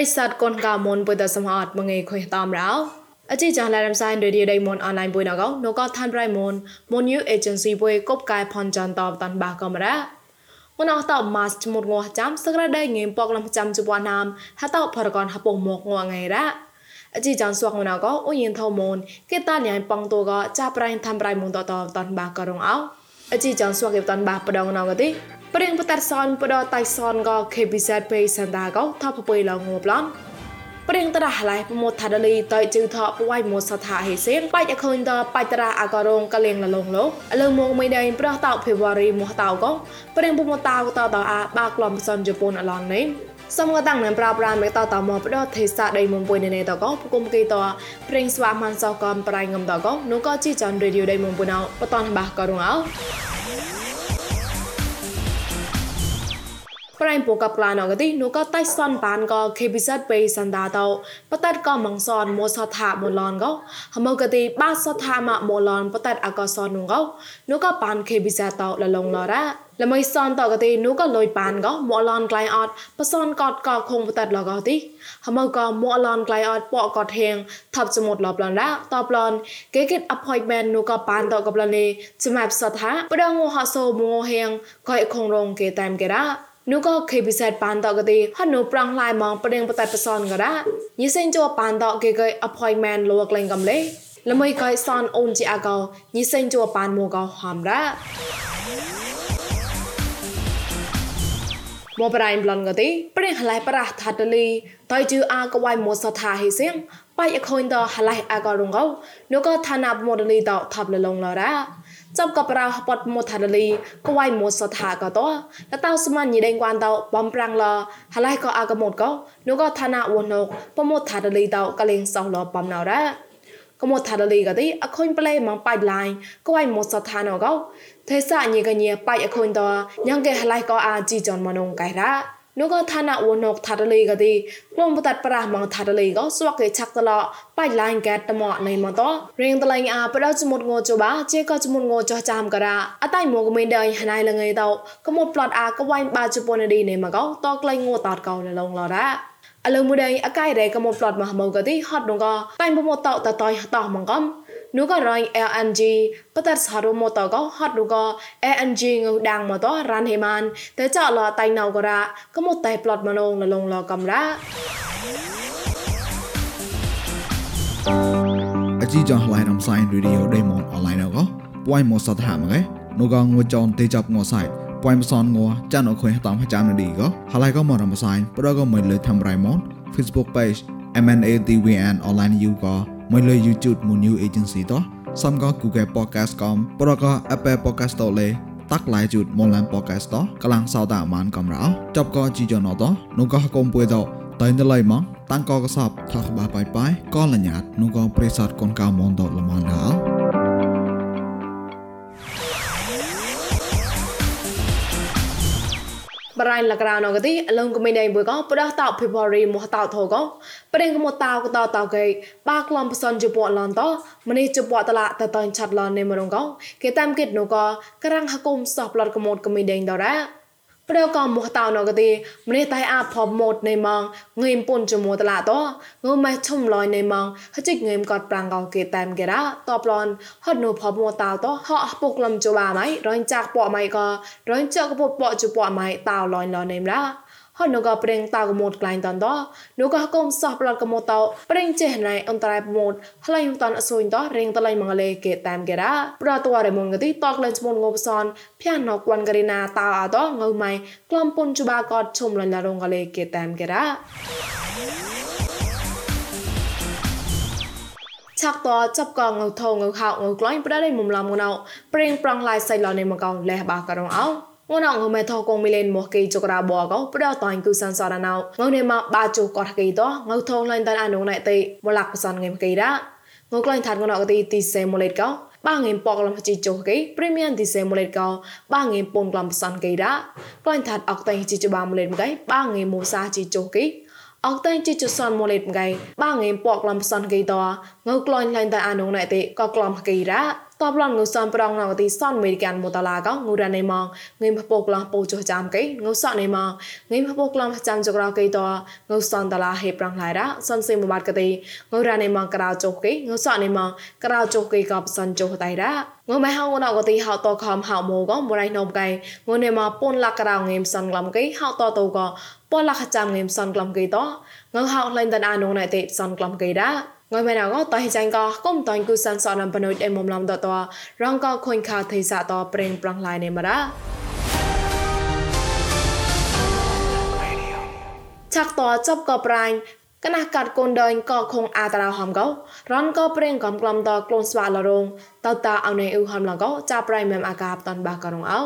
រិស័តកូនកៅមុនពុទ្ធសមអត់មងេខុយតាមរោអជីចាឡារំសាយរេឌីដៃមុនអនឡាញពុយណកោណកឋានប្រៃមុនមុនយូអេเจนស៊ីពុយកົບកាយផនចាន់តបតាន់បាកាមេរ៉ាមុនអត់តម៉ាស់មុតងោះចាំសក្រដៃងេពកលំចាំជបណាមហតោផរកនហពងមកងងៃរ៉ាអជីចានសួកមុនអកោអ៊ុយិនថោមុនគេតាញ៉ៃប៉ងតូកចាប្រៃថាំប្រៃមុនតតតាន់បាករងអោអជីចានសួកគេតាន់បាបដងណកទី ព្រៀងបតាត់សនបដតៃសនក៏ KBZ ពេសន្តាក៏ថប់ពុយឡងងប្លន់ព្រៀងតរះឡៃប្រមោថាដលីតៃជឺថបវៃមោសថាហេសៀងបាច់អខូនតបាច់តរះអករងកលៀងលលងលោអលឹងមកមិនដេញប្រះតោភេវរីមោះតោក៏ព្រៀងប្រមោតោតតអាបាក្លំសនជប៉ុនអឡងនេះសំកតាំងនឹងប្រាប្រានមេតតមកបដទេសៈដៃមុំពុយនេតកោពុំគីតព្រិងស្វាមិនសកំប្រៃងំតកោនោះក៏ជីចាន់រេឌីយោដៃមុំពុណោបតនបាក៏រងអោ ប្រៃពូកប្លានអកទីនូក៏តៃសនបានក៏ KBZ បេសន្តាតោបតតក៏មងសនមោសថាមលនក៏ហមកទីបាសថាមមលនបតតអកសនងក៏នូក៏បាន KBZ តោលលងលរ៉ាល្មីសនតកទីនូក៏លុយបានក៏មលនក្លៃអត់បសនកតក៏คงបតតលកទីហមកក៏មលនក្លៃអត់ពកក៏ធៀងថាប់សមុទ្រលបលនរ៉ាតបលនគេគិត appointment នូក៏បានតកបលនីចំាប់សថាបដងហោសូមងហៀងក៏អខងរងគេតាមគេរ៉ា นูก็เคยพิเศษปานตอกติฮันนูปรังลายมองประเด็นปตัดประสอนก็ได้ยิ่งเส้นจัวปานตอกเกย appointment ลวกเลงกำเลยแล้วไม่ก็สอนอนจีอากายิ่งเส้นจัวปานโมก็หอมได้มปรายบลอนก็ติเปรียงหลายประทัดลีตอยจืออากวายโมสถาให้เสียงไปอคอยตอหลายอากรงเขานูก็ทานาบโมดลีตอทับle long la ra จับกับเราปอดมทันลีก็ไว้หมดสถาก็ตัวแล้วเต้าสมันยีเดงกวนเต้าบอมปรังลอหลายก็อากหมดก็ ចំកបរោះពតមូថាលីកវៃមូសថាកតោលតោស្មានញីដេងគួនតោបំប្រាំងលហឡៃកោអាកមូតកោនោះកោឋានៈវណុកពមូថាលីតោកលេងសោះលបំណៅរ៉ាកមូថាលីកទីអខុញប្លេម៉ងបាច់ឡាញកវៃមូសថាណកោទេសាញីកញាបាច់អខុញតោញ៉ងកេហឡៃកោអាជីចនមនុងកៃរ៉ា นุก็ทานะวนกทัดเลยก็ดีกลมประตัดปรามังทัดเลยก็สวกเกชักตลอไปลายแกตมอในมอตอเรียงตลายอาปราจมุดงอจบาเจก็จมุดงอจจามกระอะไตมอกเมนเดยหนายละไงเตาก็หมดปลอดอาก็ไว้บาจปนดีในมาก็ตอกลายงอตอดเก่าในลงลอละអលមូដៃអកាយរេកុំប្លត់មហមោកទីហត់នងកតៃមមតតតៃតោះមងកំ นูก็รอย LNG ปตัดสารุมตอก็ฮอดนูก็ LNG งูดังมอตอรันเฮมันแต่เจาะลอไตนาวกระก็หมดไตปลอดมะลงละลงลอกำระអជីចងឡៃរំសាយរីឌីយោដេម៉ុនអនឡាញក៏ពួយមកសតហាមកេនោះក៏ងួចងទេចាប់ងួសាយពួយមកសនងួចានអខុយតាមចាំនឌីក៏ហើយក៏មករំសាយប្រក៏មិនលើធ្វើរៃម៉ុន Facebook page MNADWN online you ក៏ មិនលើ YouTube មួយ new agency តោះសំក៏ Google Podcast កំប្រក៏ Apple Podcast តលេតាក់ឡាយជូតមនឡាន podcast តកលាំងសោតាមានកំរោចប់ក៏ជីយ៉ណតនោះក៏កុំពួយតតៃនលៃម៉ងតាំងក៏កសបថាក្បាបាយបាយក៏លញ្ញាតនោះក៏ប្រេសតកូនកៅមនតលមនដល់ បរៃលក្រៅណកទីអលងកមិនដៃបុយកប្រដតភេបរីមោះតោថោកប្រេងកមតោកតតោកេបាក្លំបសនជប៉ុនឡនតមនេះជប៉ុតឡាតតនឆាត់ឡននេមរងកគេតាមគិតនូកក្រាំងហគុំសោះប្លត់កមតកមិនដេងដរ៉ា ប្រកមោះតៅណកទីម្នេះតៃអាផបម៉ូតនៃម៉ងងេមពុនចមួតឡាតងើម៉ែឈុំលយនៃម៉ងហចិកងេមកតប្រាំងកោគេតាមគេរ៉ាតបឡនហត់នូផបម៉ូតៅតហោពុកលំជបាម៉ៃរញចាក់ប៉ម៉ៃក៏រញចាក់ពុកប៉ជប៉ម៉ៃតៅលយលនៃមរ៉ា ហនុក៏ប្រេងតៅកមូតក្លែងតនតនោះក៏កុំសោះប្លត់កមូតតប្រេងចេះណៃអន្តរៃប្រមូតផ្លៃតនអសុញតរៀងតឡៃមងលេគេតាមគេរ៉ាប្រតវរមុងកទីតកលេងស្មុនងបសនភៀនណកវ៉ាន់ករីណាតៅអតងើម៉ៃក្លំពុនជបាកតឈុំលឡារងកលេគេតាមគេរ៉ាឆាក់តចាប់កងងថងងខោងក្លែងប្រដៃមុំឡំងណៅប្រេងប្រងឡាយសៃឡនៃមកងលេះបាករងអោ ងនងមេថកងមីលេនមកគេចក្រាបកប្រដតាញ់គឺសានសរណៅងនេមកបាជូកតគេតងថងឡាញតានអនុណៃតេមលាក់បសនងេមគេរ៉ាងក្លែងថាត់ងនកទីទីសេមូលេតកោបាងេពកលំជីចុះគេព្រីមៀមទីសេមូលេតកោបាងេពូនក្លំបសនគេរ៉ាក្លែងថាត់អកតៃជីចបាមូលេតមកគេបាងេមូសាជីចុះគេអកតៃជីចសនមូលេតមកគេបាងេពកលំបសនគេតងក្លែងឡាញតាអនុណៃតេក៏ក្លំគេរ៉ា តតបឡងងូសនប្រងណងទីសនអមេរិកានមតឡាកងូរ៉ាណេម៉ងងេមពពកឡងពូចចាំកេងូសណេម៉ងងេមពពកឡងចាំចក្រកេតងូសនតឡាហេប្រងឡៃរ៉ាសនសេមបាត់កទេងូរ៉ាណេម៉ងក្រៅចុកកេងូសណេម៉ងក្រៅចុកកេកបសនចុកតៃរ៉ាងូម៉ែហៅណកទីហៅតខំហៅម៉ូកមរៃណំកៃងូណេម៉ពុនឡាក្រៅងេមសនក្លំកេហៅតតូកពលាខចាំងេមសនក្លំកេតងើហៅលែងតនអានុងណៃទេសនក្លំកេរ៉ា ងើមែនអកតៃចាញ់កគុំតៃគូសានសនំបនុយអេមុំឡំតតរងកខុញខាថេសាតប្រេងប្រងឡៃនេមរ៉ាឆាក់តចប់កប្រាញ់កណះកាត់កូនដើញក៏คงអាតារហំកោរនក៏ប្រេងកំក្លំតក្លូនស្វាលរងតតតាអៅនៃអ៊ូហំឡងកោចាប្រៃមែមអាកាបតនបាករងអោ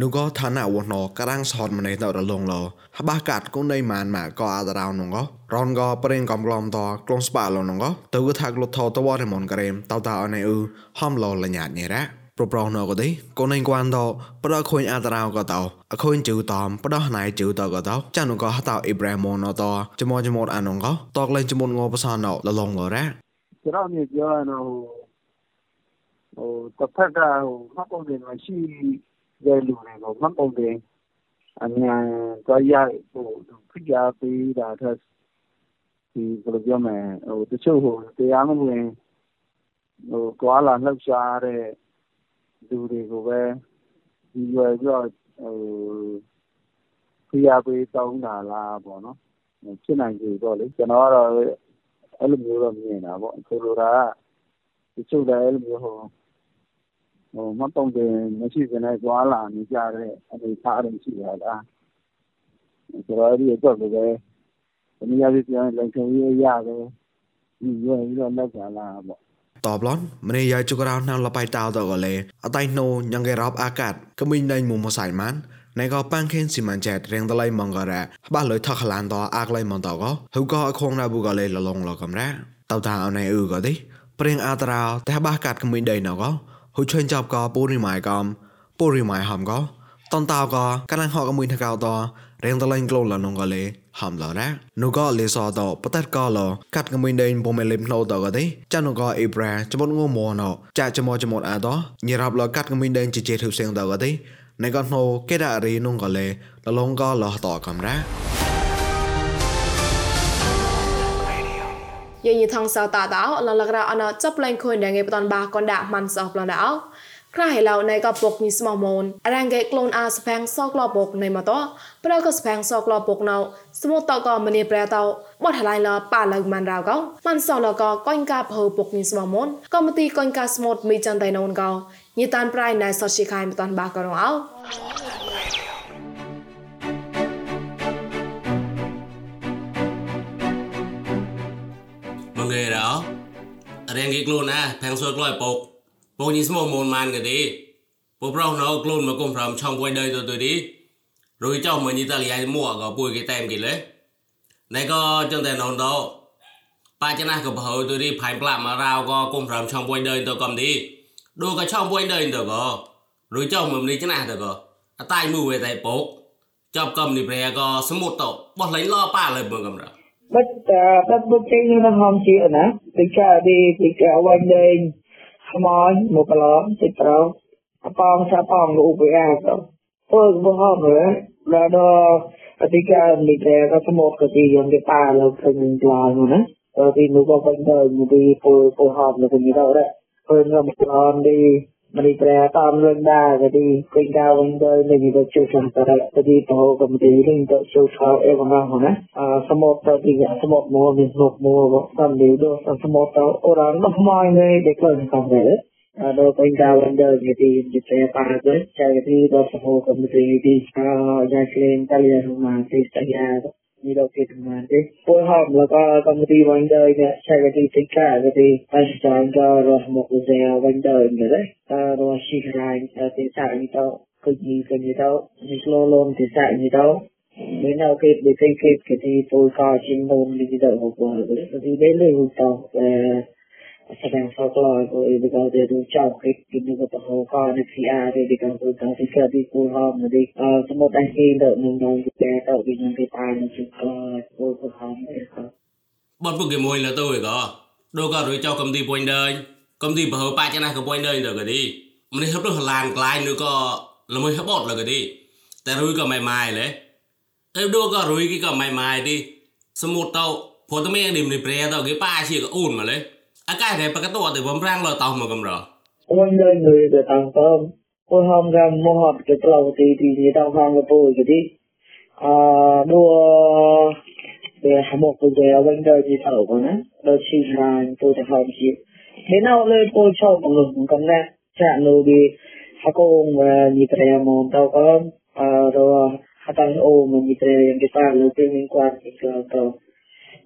នោះក៏ឋានៈវណក្រាំងសតម្នេះទៅរលងលហបះកាត់គុនដៃម៉ានម៉ាក៏អាតរោនងក៏រនក៏ប្រេងកំក្លំតក្លងស្បាលនងក៏ទៅគឺថាក្លុតថតវរមនក្រេមតតអណៃអ៊ឺហំលលញាតញេរ៉ាប្រប្រោណក៏ទេកូនឯងគួនតប្រដខូនអាតរោក៏តអខូនជឺតំប្រដោះណៃជឺតក៏តចានក៏ហតអេប្រាហីម៉នតចមចមអានងក៏តកលែងចមងបសានលលងលរ៉ាចរមានយោណោអូតផកោមកកូនវិញមកឈី တဲ့လူတွေကို မှတ်ပုံတင်အမြန်သွားရဖို့ ဖိအားပေးတာထက်ဒီဘယ်လိုပြောမလဲဟိုတချို့ဟိုတရားမဝင်ဟိုတွာလာလှုပ်ရှားတဲ့ လူတွေကိုပဲဒီရွယ်ပြီးတော့ဟိုဖိအားပေးတောင်းတာလားပေါ့နော် ဖြစ်နိုင်ပြီပေါ့လေ ကျွန်တော်ကတော့ အဲ့လိုမျိုးတော့ မြင်တာပေါ့ ဆိုလိုတာက တချို့လည်း အဲ့လိုမျိုး ဟိုဟိုမပုံတယ်မရှိစနဲ့သွားလာနေကြတဲ့အနေအထားတွေရှိရတာဆိုတော့ဒီအတွက်လည်းပဲဒီနေ့ရပြန်လုံချုံရေးရတယ်ဒီရွယ်ပြီးတော့လောက်ကြလာပေါ့តបឡនម្នេះយាយជករោណាំលបៃតោតកលេអតៃណូញ៉ងកេរ៉ាប់អាកាត់កមីណៃមុំមសៃម៉ានណៃក៏ប៉ាំងខេនស៊ីម៉ាន់ចែតរៀងតឡៃម៉ងករ៉ាបាលុយថខឡានតអាក់ឡៃម៉ងតក៏ហូក៏អខងណាប៊ូក៏លេលឡងលកំរ៉ាតៅតាអណៃអ៊ឺក៏ទេព្រៀងអាតារោតែបាកាត់កមីដៃណក៏ ហ៊ុជឿនចាប់ក៏ពូរីម៉ៃកំពូរីម៉ៃហំក៏តនតោក៏កណ្ណហកមួយថកោតរៀងតឡៃក្លូលឡនងក៏លេហំឡរ៉ានូក៏លេសតបតតក៏លកាត់កមីដេនពុំមេលេមណូតក៏ទេចានូក៏អេប្រាចមុតងមណោចាចមចមុតអាតញរាប់លកាត់កមីដេនជិជេធុសេងតក៏ទេណៃក៏ណូកេដារីនុងក៏លេលឡងក៏លតកំរ៉ា យញីថងសៅតាតោលលករអណចាប់លែងខុញដែលងេបតនបាកនដាក់មិនសោះប្លនដោក្រៃឡៅនៃក៏ពុកមីស្មោះមូនរ៉ាងកេក្លូនអាស្ផាំងសោក្លពុកនៃមកតប្រក៏ស្ផាំងសោក្លពុកណៅសមុតតក៏មនីប្រែតោបត់ហឡៃឡប៉ាឡៅមិនរៅកោមិនសោលក៏កុញកាភើពុកមីស្មោះមូនក៏មទីកុញកាស្មូតមីចាន់តៃណូនកោញីតានប្រៃណៃសតឈីខៃមតានបាក៏រងអោ មងេរោរ៉ាងកេក្លូនអាផាំងសោក្លពុកពងញីស្មោមូនម៉ានក៏ទេពប្រោណោក្លូនមកគុំប្រំឆងពួយដៃទៅទៅទីរួយចោមកញីតាលីៃមួក៏ពួយគេតែមគេលេណៃក៏ចឹងតែណនដោបាចណាក៏បើទៅទីផៃប្លាក់មករោក៏គុំប្រំឆងពួយដៃទៅកំទីដូក៏ឆងពួយដៃទៅក៏រួយចោមកនេះច្ណាទៅក៏អតៃមួយវេតែពុកចាប់កំនេះប្រែក៏សមុទ្រទៅបោះលេងឡប៉ាលើមើកំរ បាត់បាត់បុកចេញនៅហមជាណាទីកាទីទីកាវិញលេងខ្មោចមកកន្លងតិចប្រោអប៉ងសាប៉ងឧបយាទៅធ្វើបោះមើលដល់អតិកានិកែក៏សមកទីយ៉ាងគេប៉ាលើឃើញក្លានោះណាទីនោះក៏វិញទៅទីពុលពុលហត់នៅទីនោះដែរឃើញរំលងទីមនីប្រែតាមរឿងដែរទីពេញការវិញទៅនឹងទៅជួយសំតរទីទៅកំទីនឹងទៅជួយខោអេវងហ្នឹងណាអសមតទៅ మరి ప్రేతాందంగా అది ఇంకా ఉందో ఇది చూసుకుంటారు అది పోగొంది ఇంత చూసా ఏమన్నా ఉన్నా సమోత సమోత మోహన్ మో తండ్రి సమోత orang នោះមកនៃដែលខ្លួនកំរេដល់ពេញការវិញដល់និយាយនិយាយប៉ាទៅចែកទីដល់សហគមន៍ទីទីស្គាល់យ៉ាងឆ្លេងតលយ៉ាងមកទីស្គាល់ như đầu tiên mà đi phối hợp là có công ty bánh đời nè chạy cái tính cả cái gì anh chọn cho rồi một cái dèo bánh đời nữa đấy ta rồi chỉ lại thì sao như đâu cực gì cực như đâu mình lo luôn thì sao như đâu nếu nào kịp để kịp kịp thì tôi coi trên nôn đi đâu của bởi vì đấy là hụt tàu ជិននោះនេះទៅហូបទៅទីនេះលើទៅអឺ sedang folklore because they do job cái cái như cái hồ con cái khi à thì cái cái cái cái cái đi cô hôm mà đi ờ cái một anh kia đợi mình đâu cái đợi cái những cái tài nó chụp coi cô cô hôm đấy bật bức cái môi là tôi có đâu có rồi cho công ty point đời កំទីបើប៉ាចាណាក៏បុយនៅទៅក៏ទីម្នេះហឹបទៅឡានក្លាយនោះក៏ល្មើហឹបអត់លក៏ទីតែរួយក៏មិនម៉ាយលេអេដូក៏រួយគេក៏មិនម៉ាយទីសមុ ទ្រទៅព្រោះតែមានឌីមនេះប្រែទៅគេប៉ាជាក៏អូនមកលេអាកាសតែប្រកតទៅបំរាំងលើតោមកកំរ Ôn nơi người được tàng tôm Ôn hôm ra mua họp cái lầu thì thì thì tao hoang cái bùi cái đi À đua Về một cái về ở bên đời thì thở của nó Đôi chi là tôi sẽ hỏi chị Thế nào lên tôi cho mọi người cũng cầm ra Chạm lưu đi Hạ cô mà nhị trẻ mồm tao có À rồi Hạ tăng ô mà nhị trẻ cái ta lưu tiên liên quan thì cơ tao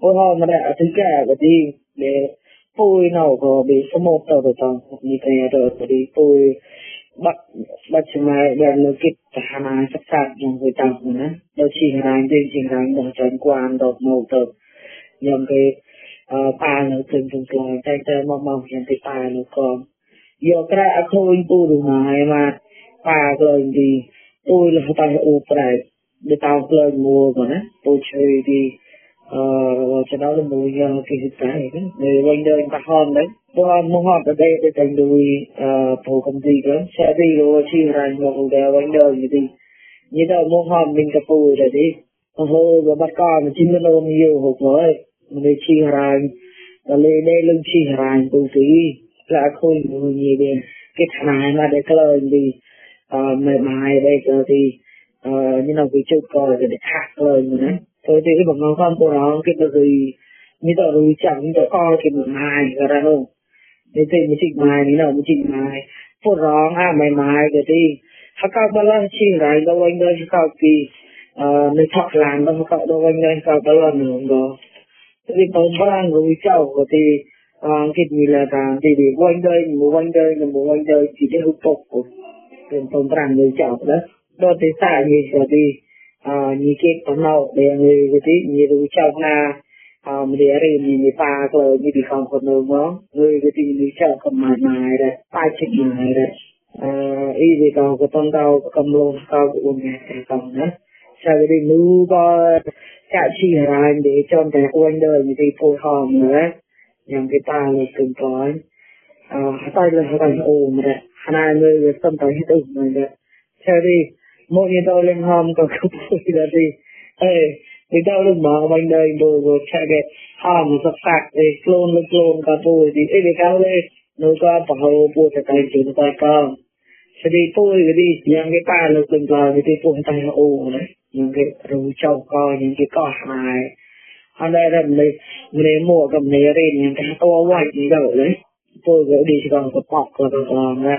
Ôn hôm mà đã thứ cả cái đi Để ពួយនៅក៏ bị số một tờ được tờ như thế rồi thì tôi bắt bắt cho mày đem nó kịp hà na sắp sạc trong người tàu của nó đâu chỉ hà na trên chỉ hà na đồng trần quan đột màu tờ nhầm cái ba nó từng từng lời tay tay mong mong hiện cái ba nó còn giờ cái đã khôi tôi được mà mà ba lời thì tôi là tay u phải để tao lời mua của nó tôi chơi đi Ờ, cho nó là mùi kỳ thực tế người quanh đời ta hòn đấy. Tôi hòn mua hòn ở đây để thành đùi phụ công ty đó. Sẽ đi rồi chi là một phụ quanh đời như đi như đó mua hòn mình gặp phụ rồi đi. Ờ, Hồ và bắt con mà chín mươi lô nhiều hộp mới mình chi là và lên đây lưng chi ra công ty là khôi người gì bên. Cái thằng này mà để cái lời đi ờ, mệt mỏi đây thì như nào cái chụp coi để khác lời nữa thế thì cái bằng ngon con của nó cái cái gì như tờ rồi chẳng như tờ coi cái một mai cái ra không? Thế thì mình chỉnh mai như nào mình chỉnh mai phụ rong à mai mai cái đi hắc cao bao lâu chỉ lại đâu anh đây, hắc cao kỳ ờ, nơi thọ làm đâu, hắc cao đâu anh đây, hắc cao bao lâu nữa đó. Thế thì còn bao người cháu của thì ờ, cái gì là ta thì để quanh đây mua quanh đây là mua quanh đây, chỉ để hút cục của tiền tổng bằng người cháu đó. Đó, thì xả gì rồi thì ni ke panau de ngi gati ni ru chau na um de re ni ni pa ko ni bi kham ko no mo ngi gati ni chau ko ma na re pa chi na re uh e de ka ko ton da ko kam lo ka ko ni ke ka na sa de nu ba cha chi ra de chon de ko wan de ni de po ha mo re yang ke ta le kun ko uh ha ta le ha ta o mo re ha na ngi sam ta hi tu mo re mỗi khi tao lên hòm còn không gì là gì. Ê, thì tao lúc mở bên đây đồ rồi chạy cái hòm sắp sạc để clone lên clone cả tôi. Thì ê để cao lên, nó có bảo hộ bùa cho cái chúng ta con. Sẽ đi tôi cái đi những cái ta lực từng giờ thì tôi tay nó ô đấy. Những cái rượu châu co những cái cỏ hài. Ở đây là mình mình mua cầm này lên những cái to quay gì đâu đấy. Tôi gửi đi cho con có bọc là còn ra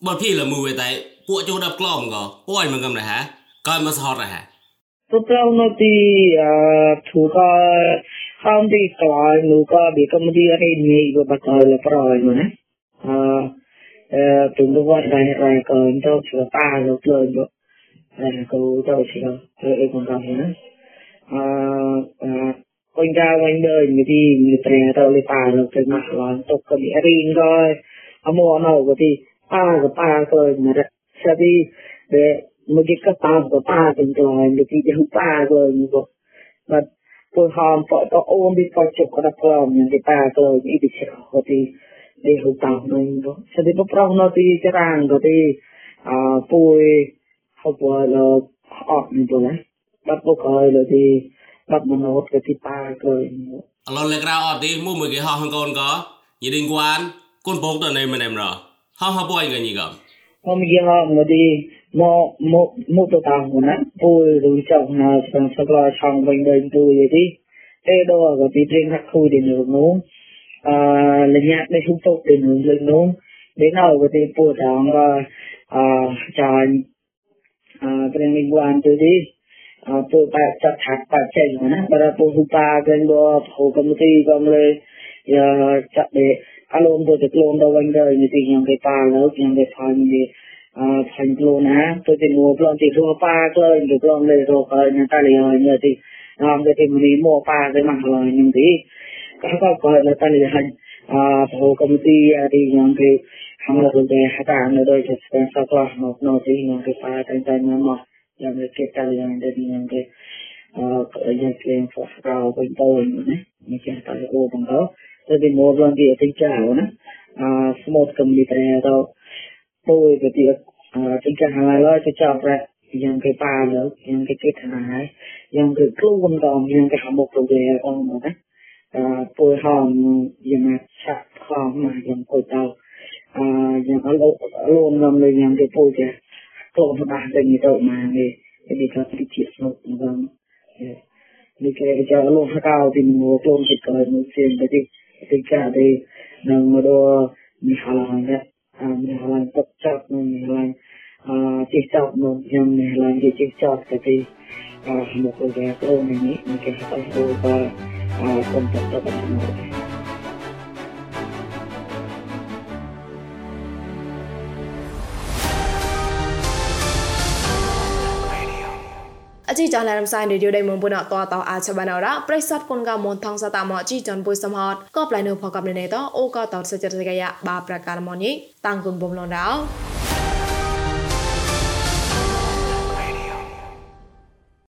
Hamo đi cũng làm trong buổi đời nữa có cấp tôi tầm ở rồi đi đôi cả rang công ty bảo hộ com mình đi trên này hàng cái tại rủi châu áp đôi cả trong công ty bảo hộ tôi có com hình clip cái đi là mình mình pre có số một tôi có bất phi là mùi về tại bộ châu đập clom có ôi mình cầm này hả coi mà sao rồi hả tôi trao nó thì thủ có không thì có nu có bị công ty ở đây nhị và bắt đầu là rồi mà à tụi tôi quan đại rồi còn cho sửa ba rồi chơi rồi là cô cho sửa tôi em còn còn nữa à quanh ra quanh đời như thì người trẻ tao lấy ba rồi từ mặt là tôi có bị riêng rồi ở mua nào có thì ba rồi ba rồi mà sẽ đi để một cái cấp ba của ba từng rồi một cái thứ ba rồi như vậy mà tôi hòm phải có ôm đi coi chụp có đặt lòng những cái ba rồi đi bị chết có thì đi hụt tàu này vậy sẽ đi bắt đầu nó đi cái ràng có thì à tôi học qua là học như vậy bắt buộc rồi là thì bắt một nốt cái thì ba rồi Alo lek ra ở đi mua một cái họ hàng con có Như đình quan Con bốc tờ này mình em rồi Họ họ bôi cái gì gặp hôm kia họ mà đi mò mò mò tàu tàu của nó tôi rồi chồng là sang sau đó chồng mình đây tôi vậy đi thế đó có tí trên các khu để nướng nướng à là nhạc để không tốt để nướng lên nướng đến nào có tí bùa chồng và à cho à cái liên quan tới đi à tôi phải chặt hạt phải chạy mà nó bây giờ tôi không ta cái đó hồ công ty công lên giờ chặt để អាលោមទៅទៅខ្លួនទៅវិញទៅនេះទីខ្ញុំទៅប៉ាលើខ្ញុំទៅខាងនេះអឺខាងខ្លួនណាទៅទៅមួប្លន់ទីធួប៉ាក្លែងទៅក្លងលើរកហើយនឹងតាលីហើយនេះទីអមទៅទីមួយមកប៉ាទៅមកហើយនឹងទីក៏ក៏គាត់នៅតាលីហើយអឺព្រោះកម្មវិធីអាទីខ្ញុំទៅខាងលើទៅហតានៅដូចជាស្ទើរសោះមកនៅទីខ្ញុំទៅប៉ាទៅតែមកយ៉ាងនេះគេតាលីហើយទៅខ្ញុំទៅអឺយ៉ាងគេផ្លាស់ទៅវិញទៅនេះគេតាលីអូបងទៅ ఇది మూడు రంగు ఎతించా అవునా smooth computer atau tôi cái việc tình trạng hàng ngày lo cho chồng ra nhưng cái bà nữa nhưng cái cái thằng này nhưng cái cứu quân đồng nhưng cái hạng mục đầu về con nữa đó tôi hòm nhưng mà sạc hòm mà nhưng tôi tàu nhưng ở luôn năm lên nhưng cái tôi kìa tôi mà bà tình như tôi mà thì cái gì cho cái chuyện nó cũng vâng vì cái cho luôn cao thì mua luôn thì cởi mua tiền cái gì កហកោទីមកកូនចិត្តក៏មកជាទៅទីទីកាទៅនឹងមកដល់មីហាឡានអឺមីហាឡានតកចាប់នឹងមីហាឡានអឺទីចប់នឹងយ៉ាងមីហាឡានទីចប់ទៅទីអឺមកទៅគេទៅនេះនេះគេហៅទៅទៅអឺកុំតតទៅ ជីចានរំសាយរីឌីយោដេមបុណតតអាចបានរ៉ាប្រិស័តគុនកមនថងសតាមអជីចានបុយសំហតក៏ប្លៃនៅផកបណេតអូក៏តតសច្ចរកយ៉ាបាប្រការមនីតាំងគុនបំឡងដោ